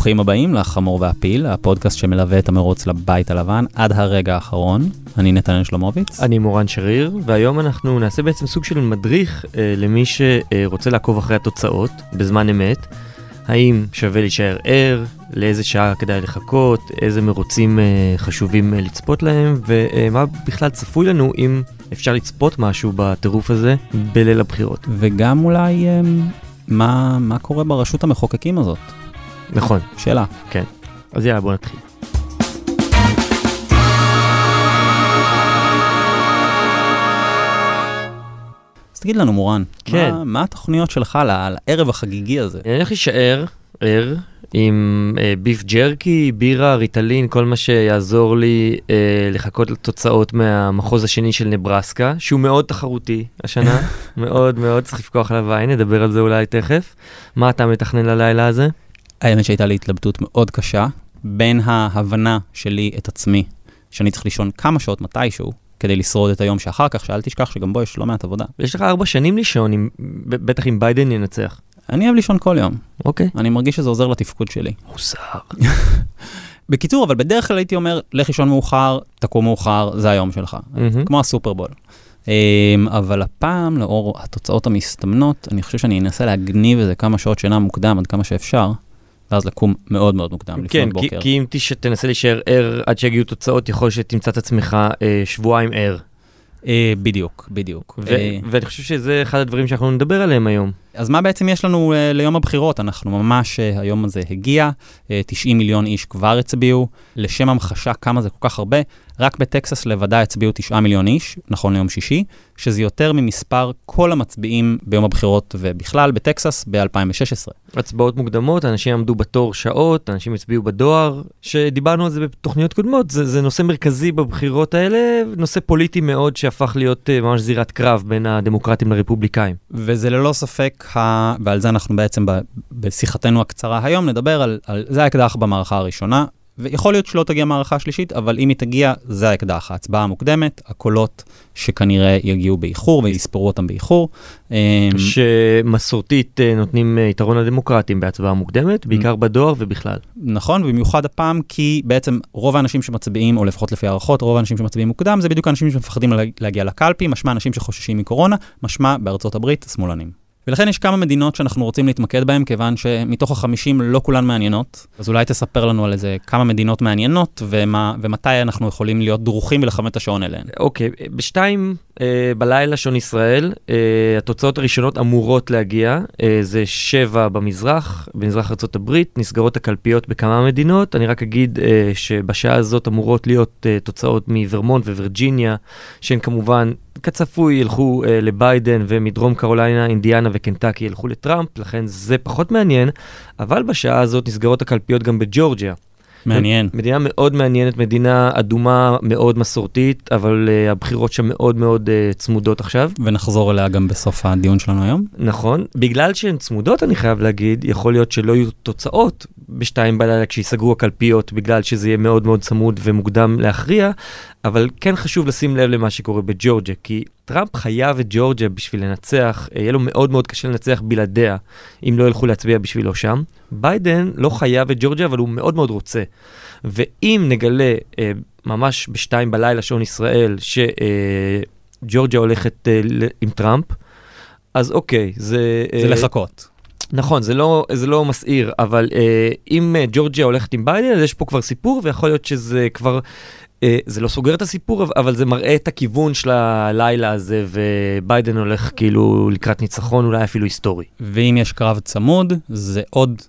ברוכים הבאים לחמור והפיל, הפודקאסט שמלווה את המרוץ לבית הלבן עד הרגע האחרון. אני נתנאל שלמוביץ. אני מורן שריר, והיום אנחנו נעשה בעצם סוג של מדריך אה, למי שרוצה לעקוב אחרי התוצאות בזמן אמת. האם שווה להישאר ער, לאיזה שעה כדאי לחכות, איזה מרוצים אה, חשובים אה, לצפות להם, ומה בכלל צפוי לנו אם אפשר לצפות משהו בטירוף הזה בליל הבחירות. וגם אולי אה, מה, מה קורה ברשות המחוקקים הזאת. נכון. שאלה. כן. אז יאללה, בוא נתחיל. אז תגיד לנו, מורן, כן. מה, מה התוכניות שלך לערב החגיגי הזה? אני הולך להישאר ער עם אה, ביף ג'רקי, בירה, ריטלין, כל מה שיעזור לי אה, לחכות לתוצאות מהמחוז השני של נברסקה, שהוא מאוד תחרותי השנה, מאוד מאוד, צריך לפקוח עליו עין, נדבר על זה אולי תכף. מה אתה מתכנן ללילה הזה? האמת שהייתה לי התלבטות מאוד קשה בין ההבנה שלי את עצמי, שאני צריך לישון כמה שעות מתישהו, כדי לשרוד את היום שאחר כך, שאל תשכח שגם בו יש לא מעט עבודה. יש לך ארבע שנים לישון, ב- בטח אם ביידן ינצח. אני אוהב לישון כל יום, אוקיי. אני מרגיש שזה עוזר לתפקוד שלי. מוסר. בקיצור, אבל בדרך כלל הייתי אומר, לך לישון מאוחר, תקום מאוחר, זה היום שלך. מהמם. כמו הסופרבול. אמ, אבל הפעם, לאור התוצאות המסתמנות, אני חושב שאני אנסה להגניב איזה כמה שעות שינה מוקדם עד כמה שאפשר, ואז לקום מאוד מאוד מוקדם, כן, לפנות כי, בוקר. כי אם תש- תנסה להישאר ער עד שיגיעו תוצאות, יכול שתמצא את עצמך אה, שבועיים ער. אה, בדיוק, בדיוק. ו- אה, ואני חושב שזה אחד הדברים שאנחנו נדבר עליהם היום. אז מה בעצם יש לנו uh, ליום הבחירות? אנחנו ממש, uh, היום הזה הגיע, uh, 90 מיליון איש כבר הצביעו. לשם המחשה כמה זה כל כך הרבה, רק בטקסס לבדה הצביעו 9 מיליון איש, נכון ליום שישי, שזה יותר ממספר כל המצביעים ביום הבחירות ובכלל בטקסס ב-2016. הצבעות מוקדמות, אנשים עמדו בתור שעות, אנשים הצביעו בדואר, שדיברנו על זה בתוכניות קודמות, זה, זה נושא מרכזי בבחירות האלה, נושא פוליטי מאוד שהפך להיות אה, ממש זירת קרב בין הדמוקרטים לרפובליקאים. וזה ללא ספק, ה... ועל זה אנחנו בעצם ב... בשיחתנו הקצרה היום נדבר על, על זה האקדח במערכה הראשונה, ויכול להיות שלא תגיע מערכה שלישית, אבל אם היא תגיע, זה האקדח, ההצבעה המוקדמת, הקולות שכנראה יגיעו באיחור ויספרו אותם באיחור. אמ, שמסורתית אה, נותנים אה, יתרון לדמוקרטים בהצבעה מוקדמת, בעיקר בדואר ובכלל. נכון, במיוחד הפעם, כי בעצם רוב האנשים שמצביעים, או לפחות לפי הערכות, רוב האנשים שמצביעים מוקדם, זה בדיוק האנשים שמפחדים לה- להגיע לקלפי, משמע אנשים שחוששים מקורונה, משמע בארצות הברית, שמאלנים. ולכן יש כמה מדינות שאנחנו רוצים להתמקד בהן, כיוון שמתוך החמישים לא כולן מעניינות. אז אולי תספר לנו על איזה כמה מדינות מעניינות, ומה, ומתי אנחנו יכולים להיות דרוכים ולכוון את השעון אליהן. אוקיי, אה, בשתיים בלילה שעון ישראל, אה, התוצאות הראשונות אמורות להגיע, אה, זה שבע במזרח, במזרח ארה"ב, נסגרות הקלפיות בכמה מדינות, אני רק אגיד אה, שבשעה הזאת אמורות להיות אה, תוצאות מוורמונט ווירג'יניה, שהן כמובן, כצפוי, ילכו אה, לביידן, ומדרום קרוליינה, אינדיאנה וקנטקי ילכו לטראמפ, לכן זה פחות מעניין, אבל בשעה הזאת נסגרות הקלפיות גם בג'ורג'יה. מעניין. מדינה מאוד מעניינת, מדינה אדומה מאוד מסורתית, אבל uh, הבחירות שם מאוד מאוד uh, צמודות עכשיו. ונחזור אליה גם בסוף הדיון שלנו היום. נכון. בגלל שהן צמודות, אני חייב להגיד, יכול להיות שלא יהיו תוצאות בשתיים בלילה כשיסגרו הקלפיות, בגלל שזה יהיה מאוד מאוד צמוד ומוקדם להכריע, אבל כן חשוב לשים לב למה שקורה בג'ורג'יה, כי טראמפ חייב את ג'ורג'יה בשביל לנצח, אה, יהיה לו מאוד מאוד קשה לנצח בלעדיה, אם לא ילכו להצביע בשבילו שם. ביידן לא חייב את ג'ורג'יה, אבל הוא מאוד מאוד רוצה. ואם נגלה אה, ממש בשתיים בלילה שעון ישראל, שג'ורג'יה הולכת אה, ל- עם טראמפ, אז אוקיי, זה... זה אה, לחכות. נכון, זה לא, זה לא מסעיר, אבל אה, אם אה, ג'ורג'יה הולכת עם ביידן, אז יש פה כבר סיפור, ויכול להיות שזה כבר, אה, זה לא סוגר את הסיפור, אבל- אבל זה מראה את הכיוון של הלילה הזה, וביידן הולך כאילו לקראת ניצחון, אולי אפילו היסטורי. ואם יש קרב צמוד, זה עוד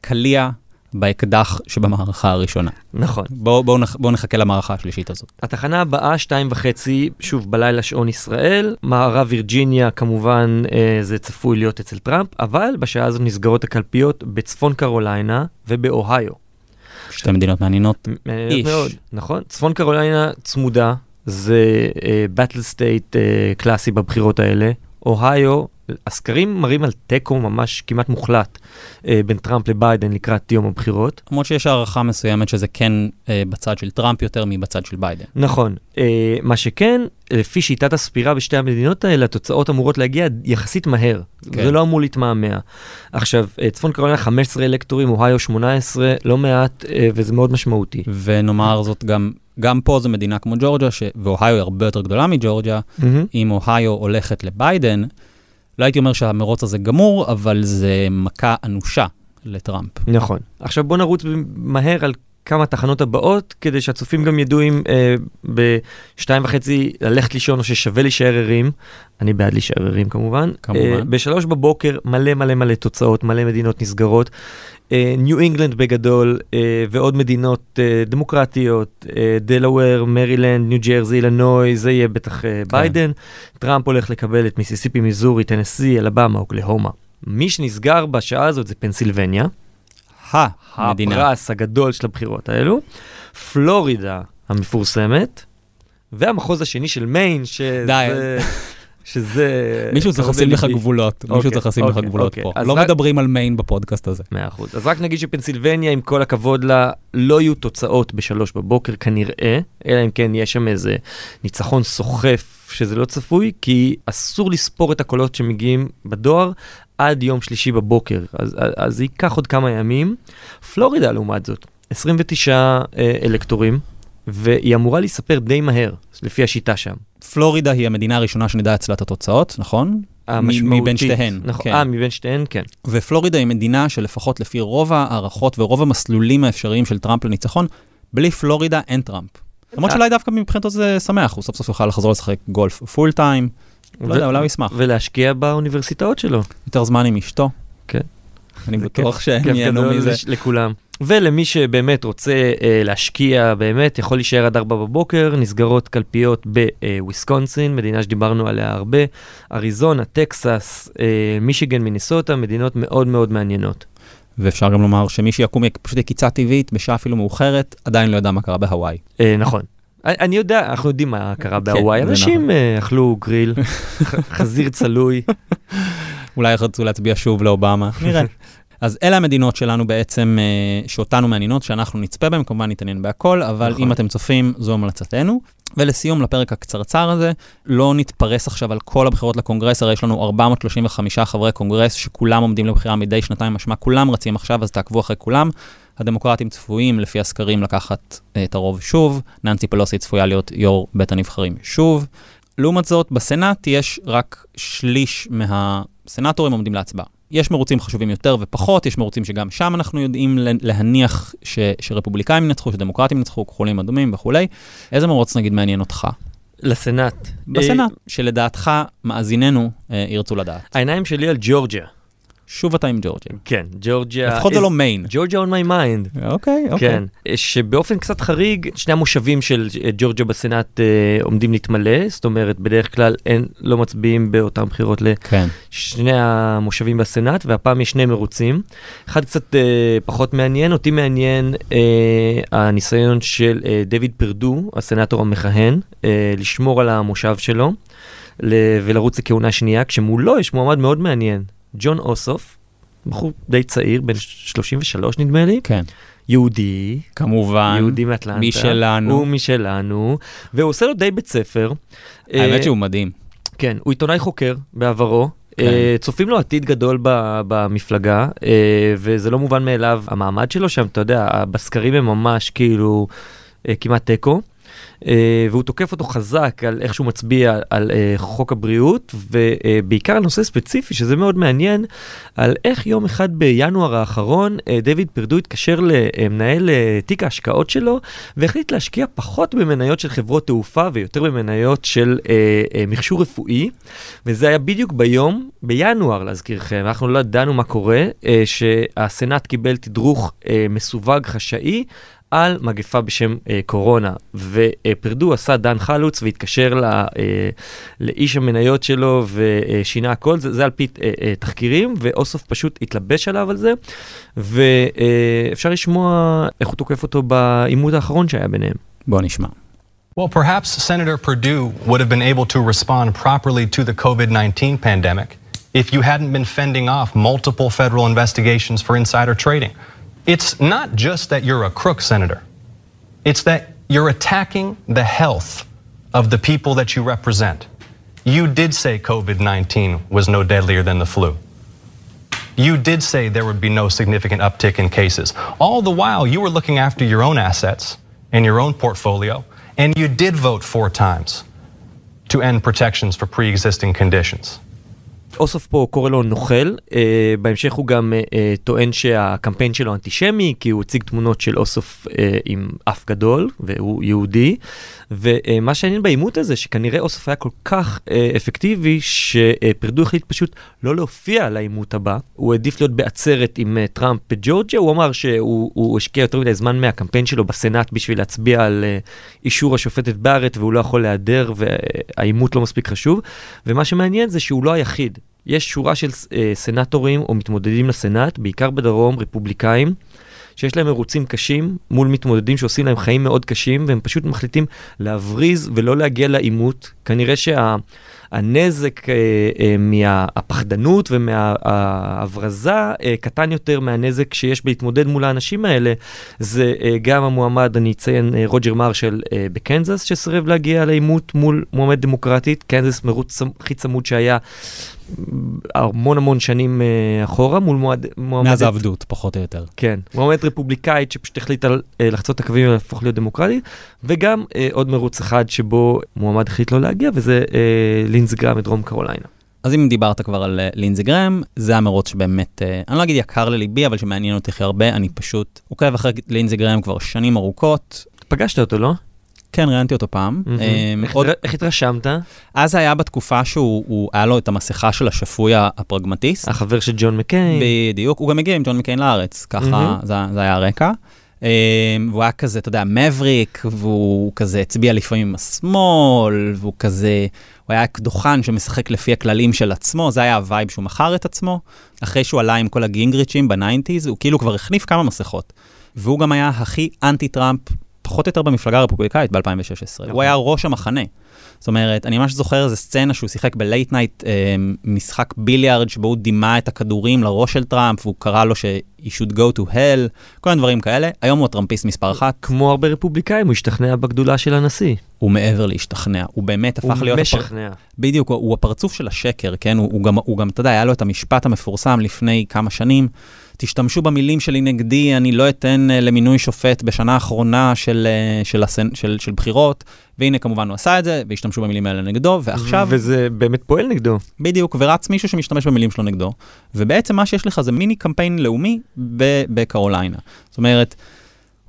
קליע באקדח שבמערכה הראשונה. נכון. בואו בוא נח, בוא נחכה למערכה השלישית הזאת. התחנה הבאה, שתיים וחצי, שוב בלילה שעון ישראל, מערב וירג'יניה כמובן אה, זה צפוי להיות אצל טראמפ, אבל בשעה הזאת נסגרות הקלפיות בצפון קרוליינה ובאוהיו. שתי מדינות מעניינות. מעניינת איש. מאוד, נכון? צפון קרוליינה צמודה, זה battle state קלאסי בבחירות האלה. אוהיו הסקרים מראים על תיקו ממש כמעט מוחלט אה, בין טראמפ לביידן לקראת יום הבחירות. למרות שיש הערכה מסוימת שזה כן אה, בצד של טראמפ יותר מבצד של ביידן. נכון. אה, מה שכן, לפי שיטת הספירה בשתי המדינות האלה, התוצאות אמורות להגיע יחסית מהר. כן. זה לא אמור להתמהמה. עכשיו, אה, צפון קרוליינה 15 אלקטורים, אוהיו 18, לא מעט, אה, וזה מאוד משמעותי. ונאמר זאת גם, גם פה זו מדינה כמו ג'ורג'יה, ש... ואוהיו היא הרבה יותר גדולה מג'ורג'יה, mm-hmm. אם אוהיו הולכת לביידן, לא הייתי אומר שהמרוץ הזה גמור, אבל זה מכה אנושה לטראמפ. נכון. עכשיו בוא נרוץ מהר על כמה תחנות הבאות, כדי שהצופים גם ידעו אם אה, בשתיים וחצי ללכת לישון או ששווה להישאר ערים. אני בעד להישאר ערים כמובן. כמובן. אה, בשלוש בבוקר מלא מלא מלא תוצאות, מלא מדינות נסגרות. ניו אינגלנד בגדול אה, ועוד מדינות אה, דמוקרטיות, אה, דלוור, מרילנד, ניו ג'רזי, אילנוי, זה יהיה בטח אה, כן. ביידן. טראמפ הולך לקבל את מיסיסיפי, מיזורי, טנסי, אלבמה, אוקלהומה. מי שנסגר בשעה הזאת זה פנסילבניה. המדינה. הפרס הגדול של הבחירות האלו, פלורידה המפורסמת, והמחוז השני של מיין, שזה... שזה... מישהו צריך לשים לך. גבולות, מישהו אוקיי, צריך לשים לך אוקיי, גבולות אוקיי. פה. לא מדברים על מיין בפודקאסט הזה. מאה אחוז. אז רק נגיד שפנסילבניה, עם כל הכבוד לה, לא יהיו תוצאות בשלוש בבוקר כנראה, אלא אם כן יש שם איזה ניצחון סוחף שזה לא צפוי, כי אסור לספור את הקולות שמגיעים בדואר עד יום שלישי בבוקר, אז, אז זה ייקח עוד כמה ימים. פלורידה לעומת זאת, 29 אה, אלקטורים, והיא אמורה להיספר די מהר, לפי השיטה שם. פלורידה היא המדינה הראשונה שנדע אצלה את התוצאות, נכון? המשמעותית. מבין שתיהן, נכון, כן. אה, מבין שתיהן, כן. ופלורידה היא מדינה שלפחות לפי רוב ההערכות ורוב המסלולים האפשריים של טראמפ לניצחון, בלי פלורידה אין טראמפ. למרות אה. שאולי דווקא מבחינתו זה שמח, הוא סוף סוף יוכל לחזור לשחק גולף full time, לא יודע, אולי הוא ישמח. ולהשקיע באוניברסיטאות שלו. יותר זמן עם אשתו. כן. אני בטוח שהם ייהנו מזה. לכולם. ולמי שבאמת רוצה אה, להשקיע באמת, יכול להישאר עד 4 בבוקר, נסגרות קלפיות בוויסקונסין, מדינה שדיברנו עליה הרבה, אריזונה, טקסס, אה, מישיגן, מיניסוטה, מדינות מאוד מאוד מעניינות. ואפשר גם לומר שמי שיקום פשוט יקיצה טבעית, בשעה אפילו מאוחרת, עדיין לא ידע מה קרה בהוואי. אה, נכון. אני- יודע, אנחנו יודעים מה קרה בהוואי, זה אנשים נכון. אה, אכלו גריל, חזיר צלוי. אולי רצו להצביע שוב לאובמה, נראה. אז אלה המדינות שלנו בעצם, אה, שאותנו מעניינות, שאנחנו נצפה בהן, כמובן נתעניין בהכל, אבל נכון. אם אתם צופים, זו המלצתנו. ולסיום, לפרק הקצרצר הזה, לא נתפרס עכשיו על כל הבחירות לקונגרס, הרי יש לנו 435 חברי קונגרס שכולם עומדים לבחירה מדי שנתיים, משמע כולם רצים עכשיו, אז תעקבו אחרי כולם. הדמוקרטים צפויים, לפי הסקרים, לקחת אה, את הרוב שוב. ננסי פלוסי צפויה להיות יו"ר בית הנבחרים שוב. לעומת זאת, בסנאט יש רק שליש מהסנאטורים עומדים להצבעה. יש מרוצים חשובים יותר ופחות, יש מרוצים שגם שם אנחנו יודעים לה- להניח ש, שרפובליקאים ינצחו, שדמוקרטים ינצחו, כחולים אדומים וכולי. איזה מרוץ נגיד מעניין אותך? לסנאט. בסנאט, שלדעתך מאזיננו אה, ירצו לדעת. העיניים שלי על ג'ורג'יה. שוב אתה עם ג'ורג'יה. כן, ג'ורג'יה. לפחות זה לא מיין. ג'ורג'יה on my mind. אוקיי, אוקיי. כן, שבאופן קצת חריג, שני המושבים של אה, ג'ורג'יה בסנאט אה, עומדים להתמלא, זאת אומרת, בדרך כלל אין, לא מצביעים באותן בחירות כן. לשני המושבים בסנאט, והפעם יש שני מרוצים. אחד קצת אה, פחות מעניין, אותי מעניין אה, הניסיון של אה, דויד פרדו, הסנאטור המכהן, אה, לשמור על המושב שלו ולרוץ לכהונה שנייה, כשמולו יש מועמד מאוד מעניין, ג'ון אוסוף, בחור די צעיר, בן 33 נדמה לי, כן. יהודי, כמובן. יהודי מאטלנטה. משלנו. הוא משלנו, והוא עושה לו די בית ספר. האמת אה, שהוא מדהים. כן, הוא עיתונאי חוקר בעברו. כן. אה, צופים לו עתיד גדול ב- במפלגה, אה, וזה לא מובן מאליו המעמד שלו שם, אתה יודע, בסקרים הם ממש כאילו כמעט תיקו. אה, והוא תוקף אותו חזק על איך שהוא מצביע על אה, חוק הבריאות, ובעיקר על נושא ספציפי, שזה מאוד מעניין, על איך יום אחד בינואר האחרון אה, דיוויד פרדו התקשר למנהל אה, תיק ההשקעות שלו, והחליט להשקיע פחות במניות של חברות תעופה ויותר במניות של אה, אה, מכשור רפואי, וזה היה בדיוק ביום, בינואר להזכירכם, אנחנו לא ידענו מה קורה, אה, שהסנאט קיבל תדרוך אה, מסווג חשאי. על מגפה בשם אה, קורונה, ופרדו עשה דן חלוץ והתקשר ל, אה, לאיש המניות שלו ושינה הכל, זה, זה על פי אה, אה, תחקירים, ואוסוף פשוט התלבש עליו על זה, ואפשר לשמוע איך הוא תוקף אותו בעימות האחרון שהיה ביניהם. בוא נשמע. Well, perhaps Senator Perdue would have been able to respond properly to the COVID 19 pandemic if you hadn't been fending off multiple federal investigations for insider trading. It's not just that you're a crook, Senator. It's that you're attacking the health of the people that you represent. You did say COVID 19 was no deadlier than the flu. You did say there would be no significant uptick in cases. All the while, you were looking after your own assets and your own portfolio, and you did vote four times to end protections for pre existing conditions. אוסוף פה קורא לו נוכל, אה, בהמשך הוא גם אה, טוען שהקמפיין שלו אנטישמי, כי הוא הציג תמונות של אוסוף אה, עם אף גדול, והוא יהודי, ומה שעניין בעימות הזה, שכנראה אוסוף היה כל כך אה, אפקטיבי, שפרדו החליט פשוט לא להופיע לעימות הבא, הוא העדיף להיות בעצרת עם אה, טראמפ בג'ורג'יה, הוא אמר שהוא השקיע יותר מדי זמן מהקמפיין שלו בסנאט בשביל להצביע על אה, אישור השופטת בארט, והוא לא יכול להיעדר, והעימות לא מספיק חשוב, ומה שמעניין זה שהוא לא היחיד. יש שורה של אה, סנטורים או מתמודדים לסנאט, בעיקר בדרום, רפובליקאים, שיש להם מרוצים קשים מול מתמודדים שעושים להם חיים מאוד קשים, והם פשוט מחליטים להבריז ולא להגיע לעימות. כנראה שה... הנזק אה, אה, מהפחדנות ומההברזה אה, קטן יותר מהנזק שיש בהתמודד מול האנשים האלה. זה אה, גם המועמד, אני אציין, אה, רוג'ר מרשל אה, בקנזס, שסירב להגיע לעימות מול מועמד דמוקרטית. קנזס מרוץ הכי צמוד שהיה המון המון שנים uh, אחורה מול מועד, מועמדת... מאז העבדות, פחות או יותר. כן, מועמדת רפובליקאית שפשוט החליטה uh, לחצות את הקווים ולהפוך להיות דמוקרטית, וגם uh, עוד מרוץ אחד שבו מועמד החליט לא להגיע, וזה uh, לינזי גרם מדרום קרוליינה. אז אם דיברת כבר על לינזי גרם, זה המרוץ שבאמת, אני לא אגיד יקר לליבי, אבל שמעניין אותי הכי הרבה, אני פשוט עוקב אחרי לינזי גרם כבר שנים ארוכות. פגשת אותו, לא? כן, ראיינתי אותו פעם. אמ, איך התרשמת? אז היה בתקופה שהוא, היה לו את המסכה של השפוי הפרגמטיסט. החבר של ג'ון מקיין. בדיוק, הוא גם הגיע עם ג'ון מקיין לארץ, ככה זה היה הרקע. אמ, והוא היה כזה, אתה יודע, מבריק, והוא כזה הצביע לפעמים עם השמאל, והוא כזה, הוא היה אקדוחן שמשחק לפי הכללים של עצמו, זה היה ה vibe שהוא מכר את עצמו. אחרי שהוא עלה עם כל הגינגריצ'ים ב nineties, הוא כאילו כבר החליף כמה מסכות. והוא גם היה הכי אנטי-טראמפ פחות או יותר במפלגה הרפובליקאית ב-2016. הוא נכון. היה ראש המחנה. זאת אומרת, אני ממש זוכר איזה סצנה שהוא שיחק ב late night אה, משחק ביליארד, שבו הוא דימה את הכדורים לראש של טראמפ, והוא קרא לו ש-he should go to hell, כל מיני דברים כאלה. היום הוא הטראמפיסט מספר אחת. כמו הרבה רפובליקאים, הוא השתכנע בגדולה של הנשיא. הוא מעבר להשתכנע, הוא באמת הפך להיות... הוא משכנע. הפר... בדיוק, הוא, הוא הפרצוף של השקר, כן? הוא, הוא, גם, הוא גם, אתה יודע, היה לו את המשפט המפורסם לפני כמה שנים. תשתמשו במילים שלי נגדי, אני לא אתן uh, למינוי שופט בשנה האחרונה של, uh, של, הסנ... של, של בחירות, והנה כמובן הוא עשה את זה, והשתמשו במילים האלה נגדו, ועכשיו... וזה באמת פועל נגדו. בדיוק, ורץ מישהו שמשתמש במילים שלו נגדו, ובעצם מה שיש לך זה מיני קמפיין לאומי בקרוליינה. זאת אומרת,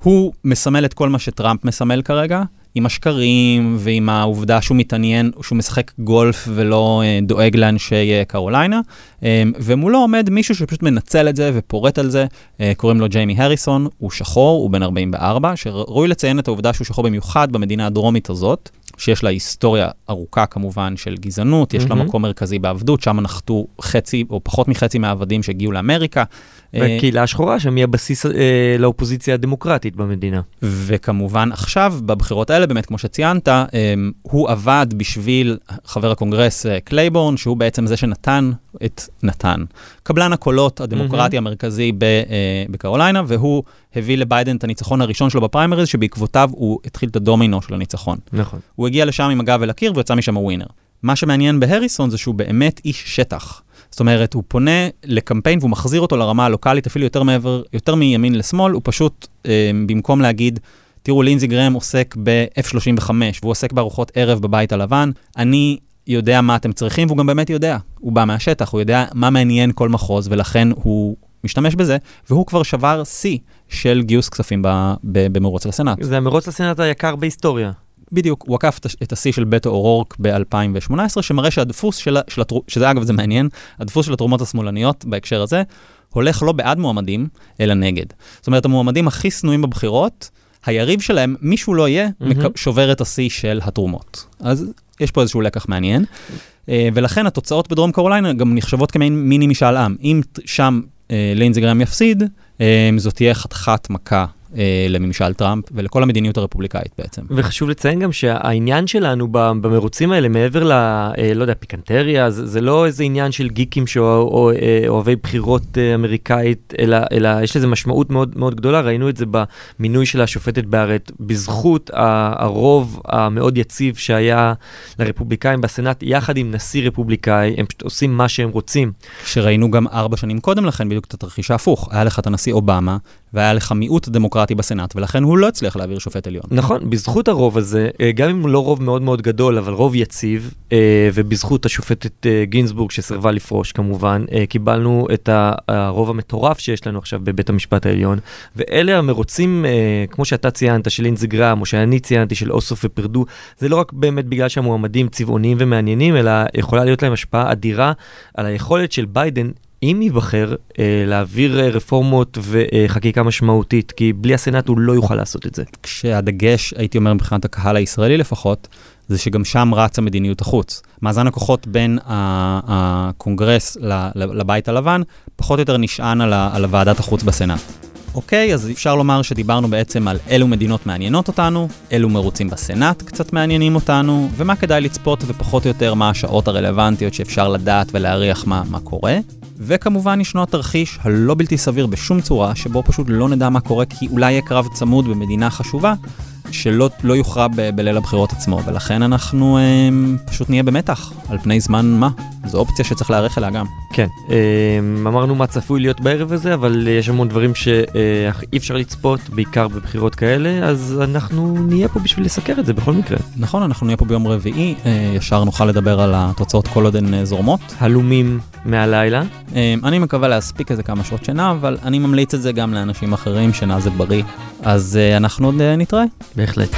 הוא מסמל את כל מה שטראמפ מסמל כרגע, עם השקרים ועם העובדה שהוא מתעניין, שהוא משחק גולף ולא אה, דואג לאנשי אה, קרוליינה, אה, ומולו עומד מישהו שפשוט מנצל את זה ופורט על זה, אה, קוראים לו ג'יימי הריסון, הוא שחור, הוא בן 44, שראוי לציין את העובדה שהוא שחור במיוחד במדינה הדרומית הזאת. שיש לה היסטוריה ארוכה כמובן של גזענות, יש mm-hmm. לה מקום מרכזי בעבדות, שם נחתו חצי או פחות מחצי מהעבדים שהגיעו לאמריקה. והקהילה השחורה שם היא הבסיס אה, לאופוזיציה הדמוקרטית במדינה. וכמובן עכשיו, בבחירות האלה, באמת כמו שציינת, אה, הוא עבד בשביל חבר הקונגרס אה, קלייבורן, שהוא בעצם זה שנתן את נתן. קבלן הקולות הדמוקרטי mm-hmm. המרכזי ב, אה, בקרוליינה, והוא הביא לביידן את הניצחון הראשון שלו בפריימריז, שבעקבותיו הוא התחיל את הדומינו של הניצחון. נכון. הוא הגיע לשם עם הגב אל הקיר ויצא משם ה winner. מה שמעניין בהריסון זה שהוא באמת איש שטח. זאת אומרת, הוא פונה לקמפיין והוא מחזיר אותו לרמה הלוקאלית, אפילו יותר מעבר, יותר מימין לשמאל, הוא פשוט, אה, במקום להגיד, תראו, לינזי גרם עוסק ב-F-35, והוא עוסק בארוחות ערב בבית הלבן, אני יודע מה אתם צריכים, והוא גם באמת יודע. הוא בא מהשטח, הוא יודע מה מעניין כל מחוז, ולכן הוא משתמש בזה, והוא כבר שבר שיא של גיוס כספים במרוץ לסנאט. זה המרוץ לסנאט היקר בהיסטוריה. בדיוק, הוא עקף את השיא של בטו אורורק ב-2018, שמראה שהדפוס של, של התר... שזה אגב, זה מעניין, הדפוס של התרומות השמאלניות בהקשר הזה, הולך לא בעד מועמדים, אלא נגד. זאת אומרת, המועמדים הכי שנואים בבחירות, היריב שלהם, מישהו לא יהיה, mm-hmm. שובר את השיא של התרומות. אז יש פה איזשהו לקח מעניין. אה, ולכן התוצאות בדרום קרוליינה גם נחשבות כמעין מיני משאל עם. אם שם אה, לינזי גרם יפסיד, אה, זאת תהיה חתיכת מכה אה, לממשל טראמפ ולכל המדיניות הרפובליקאית בעצם. וחשוב לציין גם שהעניין שלנו במרוצים האלה, מעבר ל... אה, לא יודע, פיקנטריה, זה, זה לא איזה עניין של גיקים שאוהבי בחירות אה, אמריקאית, אלא, אלא יש לזה משמעות מאוד מאוד גדולה. ראינו את זה במינוי של השופטת בארט, בזכות הרוב המאוד יציב שהיה לרפובליקאים בסנאט, יחד עם נשיא רפובליקאי, הם פשוט עושים מה שהם רוצים. שראינו גם ארבע שנים קודם לכן בדיוק את התרחיש ההפוך. היה לך את הנשיא אובמה, והיה לך מיעוט דמוקרטי בסנאט, ולכן הוא לא הצליח להעביר שופט עליון. נכון, בזכות הרוב הזה, אה, גם אם לא רוב מאוד מאוד גדול, אבל רוב יציב, אה, ובזכות השופטת אה, גינזבורג שסירבה לפרוש כמובן, קיבלנו את הרוב המטורף שיש לנו עכשיו בבית המשפט העליון, ואלה המרוצים, כמו שאתה ציינת, של לינזי גרם, או שאני ציינתי, של אוסוף ופרדו, זה לא רק באמת בגלל שהמועמדים צבעוניים ומעניינים, אלא יכולה להיות להם השפעה אדירה על היכולת של ביידן אם ייבחר, אה, להעביר אה, רפורמות וחקיקה משמעותית, כי בלי הסנאט הוא לא יוכל לעשות את זה. כשהדגש, הייתי אומר מבחינת הקהל הישראלי לפחות, זה שגם שם רצה מדיניות החוץ. מאזן הכוחות בין הקונגרס לבית הלבן, פחות או יותר נשען על, ועדת החוץ בסנאט. אוקיי, אז אפשר לומר שדיברנו בעצם על אילו מדינות מעניינות אותנו, אילו מרוצים בסנאט קצת מעניינים אותנו, ומה כדאי לצפות ופחות או יותר מה השעות הרלוונטיות שאפשר לדעת ולהריח מה, מה קורה. וכמובן ישנו התרחיש הלא בלתי סביר בשום צורה, שבו פשוט לא נדע מה קורה כי אולי יהיה קרב צמוד במדינה חשובה, שלא לא יוכרע ב- בליל הבחירות עצמו, ולכן אנחנו אה, פשוט נהיה במתח על פני זמן מה. זו אופציה שצריך להיערך אליה גם. כן, אה, אמרנו מה צפוי להיות בערב הזה, אבל יש המון דברים שאי אפשר לצפות, בעיקר בבחירות כאלה, אז אנחנו נהיה פה בשביל לסקר את זה בכל מקרה. נכון, אנחנו נהיה פה ביום רביעי, אה, ישר נוכל לדבר על התוצאות כל עוד הן אה, זורמות. הלומים מהלילה. אה, אני מקווה להספיק איזה כמה שעות שינה, אבל אני ממליץ את זה גם לאנשים אחרים, שינה זה בריא. אז אה, אנחנו עוד אה, נתראה. בהחלט.